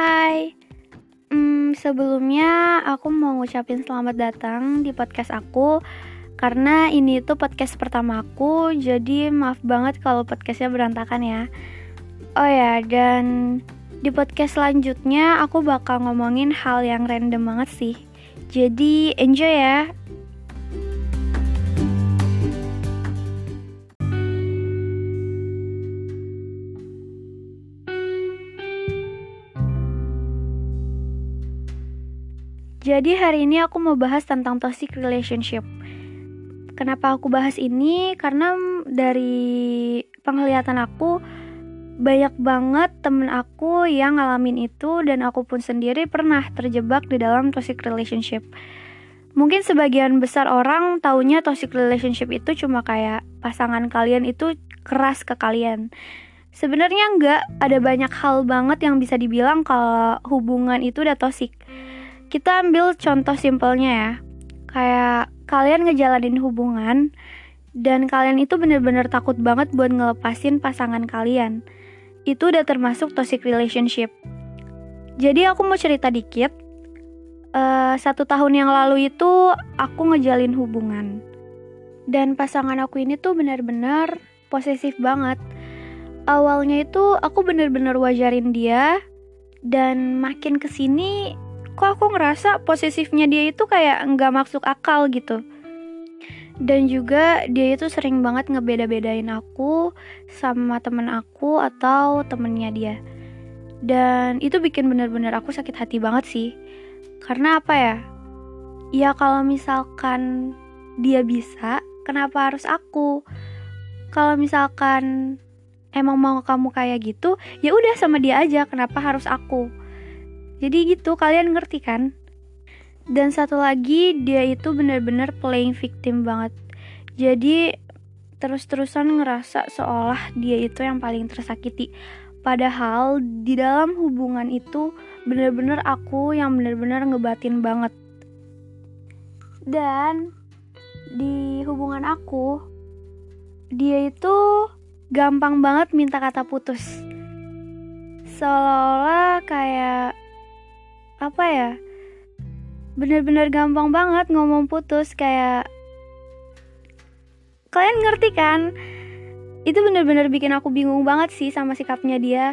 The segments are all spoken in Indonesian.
Hai, hmm, sebelumnya aku mau ngucapin selamat datang di podcast aku Karena ini tuh podcast pertama aku, jadi maaf banget kalau podcastnya berantakan ya. Oh ya, dan di podcast selanjutnya aku bakal ngomongin hal yang random banget sih. Jadi enjoy ya Jadi hari ini aku mau bahas tentang toxic relationship. Kenapa aku bahas ini? Karena dari penglihatan aku banyak banget temen aku yang ngalamin itu dan aku pun sendiri pernah terjebak di dalam toxic relationship. Mungkin sebagian besar orang taunya toxic relationship itu cuma kayak pasangan kalian itu keras ke kalian. Sebenarnya enggak, ada banyak hal banget yang bisa dibilang kalau hubungan itu udah toxic kita ambil contoh simpelnya ya. Kayak kalian ngejalanin hubungan dan kalian itu bener-bener takut banget buat ngelepasin pasangan kalian. Itu udah termasuk toxic relationship. Jadi aku mau cerita dikit. Uh, satu tahun yang lalu itu aku ngejalin hubungan. Dan pasangan aku ini tuh bener-bener posesif banget. Awalnya itu aku bener-bener wajarin dia dan makin ke sini kok aku ngerasa posesifnya dia itu kayak nggak masuk akal gitu. Dan juga dia itu sering banget ngebeda-bedain aku sama temen aku atau temennya dia. Dan itu bikin bener-bener aku sakit hati banget sih. Karena apa ya? Ya kalau misalkan dia bisa kenapa harus aku? Kalau misalkan emang mau kamu kayak gitu ya udah sama dia aja kenapa harus aku jadi gitu, kalian ngerti kan? Dan satu lagi, dia itu bener-bener playing victim banget. Jadi terus-terusan ngerasa seolah dia itu yang paling tersakiti. Padahal di dalam hubungan itu bener-bener aku yang bener-bener ngebatin banget. Dan di hubungan aku, dia itu gampang banget minta kata putus. Seolah-olah kayak apa ya? Bener-bener gampang banget ngomong putus kayak kalian ngerti kan? Itu bener-bener bikin aku bingung banget sih sama sikapnya dia.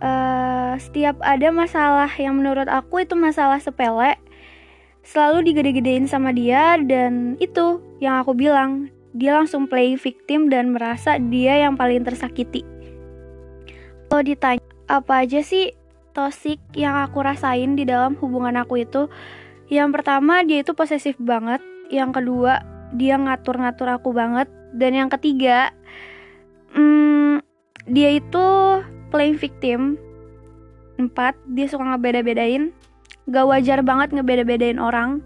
Uh, setiap ada masalah yang menurut aku itu masalah sepele selalu digede-gedein sama dia dan itu yang aku bilang dia langsung play victim dan merasa dia yang paling tersakiti. Kalau ditanya apa aja sih toxic yang aku rasain di dalam hubungan aku itu yang pertama dia itu posesif banget yang kedua dia ngatur-ngatur aku banget dan yang ketiga hmm, dia itu playing victim. Empat dia suka ngebeda-bedain gak wajar banget ngebeda-bedain orang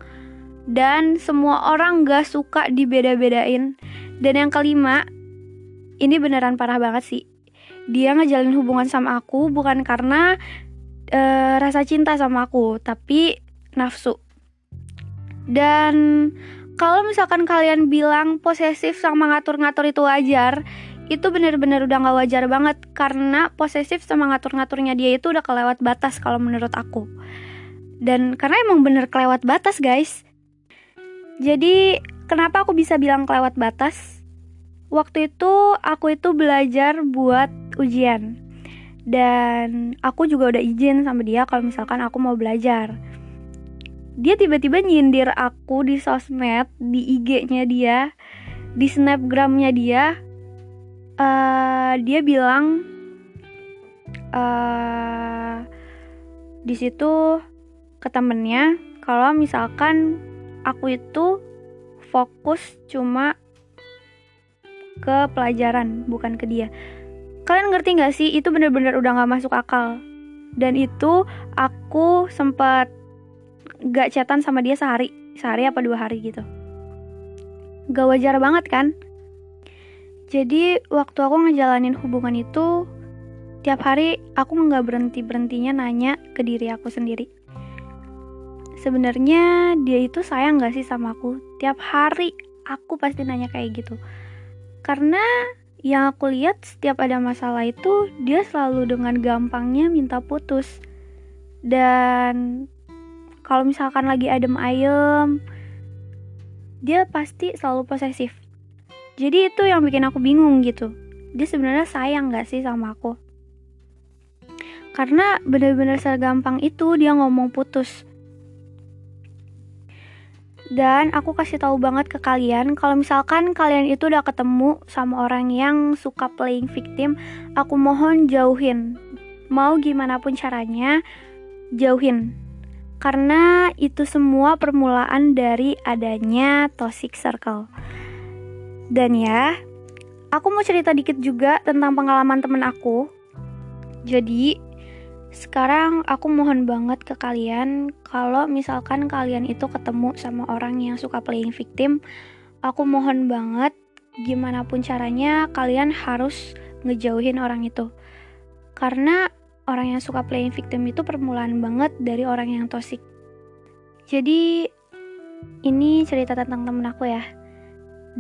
dan semua orang gak suka dibeda-bedain. Dan yang kelima ini beneran parah banget sih dia ngejalin hubungan sama aku bukan karena uh, rasa cinta sama aku, tapi nafsu. Dan kalau misalkan kalian bilang posesif sama ngatur-ngatur itu wajar, itu bener-bener udah gak wajar banget karena posesif sama ngatur-ngaturnya dia itu udah kelewat batas kalau menurut aku. Dan karena emang bener kelewat batas guys. Jadi kenapa aku bisa bilang kelewat batas? Waktu itu aku itu belajar buat ujian dan aku juga udah izin sama dia kalau misalkan aku mau belajar. Dia tiba-tiba nyindir aku di sosmed di IG-nya dia di snapgramnya dia. Uh, dia bilang uh, di situ ke temennya kalau misalkan aku itu fokus cuma ke pelajaran bukan ke dia Kalian ngerti gak sih itu bener-bener udah gak masuk akal. Dan itu aku sempat gak chatan sama dia sehari Sehari apa dua hari gitu. Gak wajar banget kan? Jadi waktu aku ngejalanin hubungan itu Tiap hari aku gak berhenti-berhentinya nanya ke diri aku sendiri. Sebenarnya dia itu sayang gak sih sama aku? Tiap hari aku pasti nanya kayak gitu. Karena yang aku lihat setiap ada masalah itu dia selalu dengan gampangnya minta putus. dan kalau misalkan lagi adem ayem dia pasti selalu posesif. Jadi itu yang bikin aku bingung gitu. Dia sebenarnya sayang gak sih sama aku? Karena bener-bener segampang itu dia ngomong putus dan aku kasih tahu banget ke kalian kalau misalkan kalian itu udah ketemu sama orang yang suka playing victim, aku mohon jauhin. Mau gimana pun caranya, jauhin. Karena itu semua permulaan dari adanya toxic circle. Dan ya, aku mau cerita dikit juga tentang pengalaman temen aku. Jadi, sekarang aku mohon banget ke kalian kalau misalkan kalian itu ketemu sama orang yang suka playing victim, aku mohon banget gimana pun caranya kalian harus ngejauhin orang itu. Karena orang yang suka playing victim itu permulaan banget dari orang yang toxic. Jadi ini cerita tentang temen aku ya.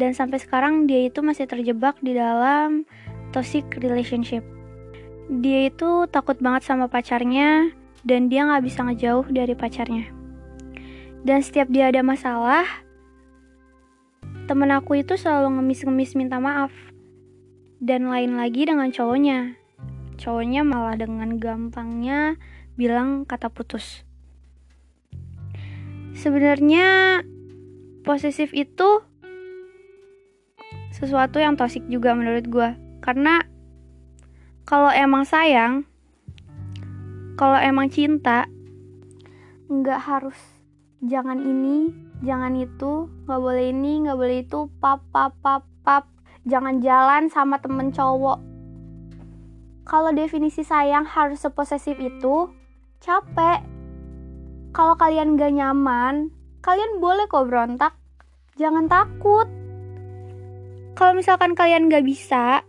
Dan sampai sekarang dia itu masih terjebak di dalam toxic relationship dia itu takut banget sama pacarnya dan dia nggak bisa ngejauh dari pacarnya. Dan setiap dia ada masalah, temen aku itu selalu ngemis-ngemis minta maaf. Dan lain lagi dengan cowoknya. Cowoknya malah dengan gampangnya bilang kata putus. Sebenarnya posesif itu sesuatu yang toksik juga menurut gue. Karena kalau emang sayang kalau emang cinta nggak harus jangan ini jangan itu nggak boleh ini nggak boleh itu pap pap pap pap. Jangan jalan sama temen cowok. Kalau definisi sayang harus seposesif itu capek. Kalau kalian gak nyaman kalian boleh kok berontak. Jangan takut. Kalau misalkan kalian gak bisa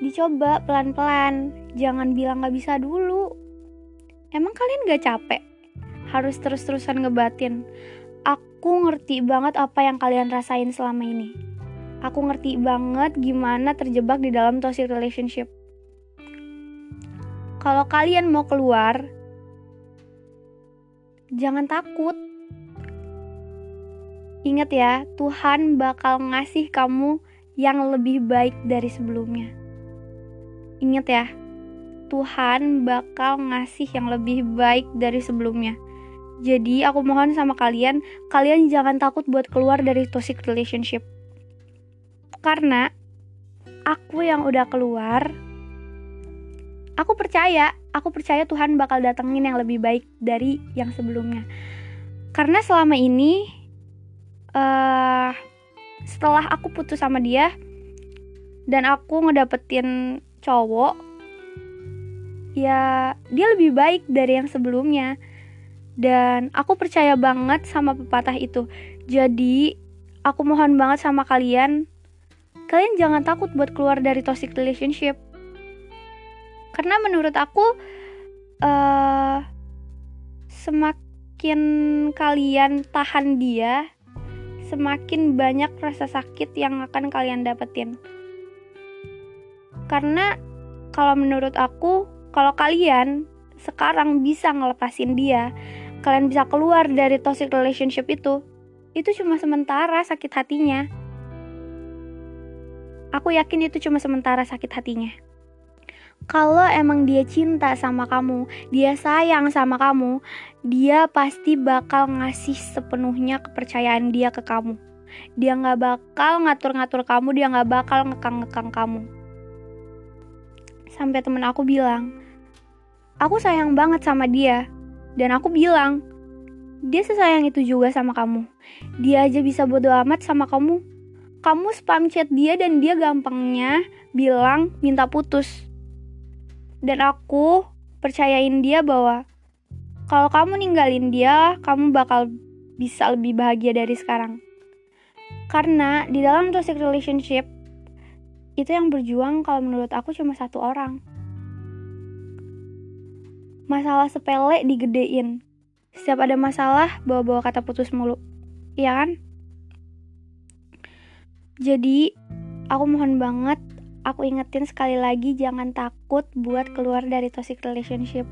dicoba pelan-pelan. Jangan bilang gak bisa dulu. Emang kalian gak capek? Harus terus-terusan ngebatin. Aku ngerti banget apa yang kalian rasain selama ini. Aku ngerti banget gimana terjebak di dalam toxic relationship. Kalau kalian mau keluar jangan takut. Ingat ya, Tuhan bakal ngasih kamu yang lebih baik dari sebelumnya. Ingat ya, Tuhan bakal ngasih yang lebih baik dari sebelumnya. Jadi aku mohon sama kalian, kalian jangan takut buat keluar dari toxic relationship. Karena aku yang udah keluar, aku percaya, aku percaya Tuhan bakal datengin yang lebih baik dari yang sebelumnya. Karena selama ini, uh, setelah aku putus sama dia, dan aku ngedapetin cowok ya dia lebih baik dari yang sebelumnya. Dan aku percaya banget sama pepatah itu. Jadi aku mohon banget sama kalian kalian jangan takut buat keluar dari toxic relationship. Karena menurut aku uh, semakin kalian tahan dia semakin banyak rasa sakit yang akan kalian dapetin karena kalau menurut aku, kalau kalian sekarang bisa ngelepasin dia, kalian bisa keluar dari toxic relationship itu, itu cuma sementara sakit hatinya. Aku yakin itu cuma sementara sakit hatinya. Kalau emang dia cinta sama kamu, dia sayang sama kamu, dia pasti bakal ngasih sepenuhnya kepercayaan dia ke kamu. Dia nggak bakal ngatur-ngatur kamu, dia nggak bakal ngekang-ngekang kamu sampai temen aku bilang, aku sayang banget sama dia. Dan aku bilang, dia sesayang itu juga sama kamu. Dia aja bisa bodo amat sama kamu. Kamu spam chat dia dan dia gampangnya bilang minta putus. Dan aku percayain dia bahwa kalau kamu ninggalin dia, kamu bakal bisa lebih bahagia dari sekarang. Karena di dalam toxic relationship, itu yang berjuang kalau menurut aku cuma satu orang. Masalah sepele digedein. Setiap ada masalah, bawa-bawa kata putus mulu. Iya kan? Jadi, aku mohon banget aku ingetin sekali lagi jangan takut buat keluar dari toxic relationship.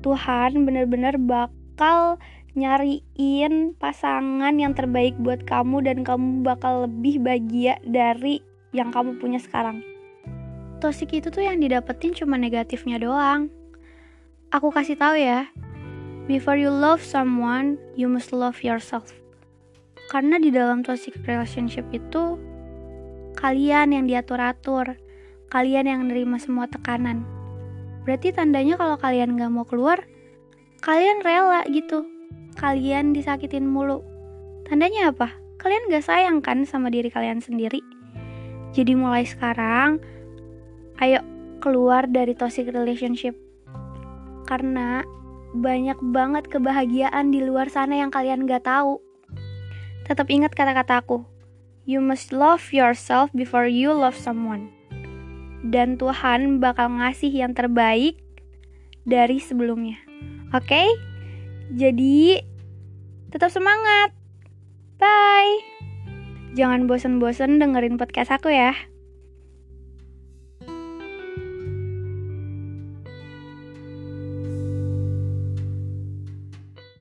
Tuhan bener-bener bakal nyariin pasangan yang terbaik buat kamu dan kamu bakal lebih bahagia dari yang kamu punya sekarang. Toxic itu tuh yang didapetin cuma negatifnya doang. Aku kasih tahu ya, before you love someone, you must love yourself. Karena di dalam toxic relationship itu kalian yang diatur-atur, kalian yang nerima semua tekanan. Berarti tandanya kalau kalian gak mau keluar, kalian rela gitu kalian disakitin mulu. Tandanya apa? Kalian gak sayang kan sama diri kalian sendiri? Jadi mulai sekarang, ayo keluar dari toxic relationship. Karena banyak banget kebahagiaan di luar sana yang kalian gak tahu. Tetap ingat kata-kataku. You must love yourself before you love someone. Dan Tuhan bakal ngasih yang terbaik dari sebelumnya. Oke? Okay? Jadi, tetap semangat. Bye. Jangan bosan-bosan dengerin podcast aku ya.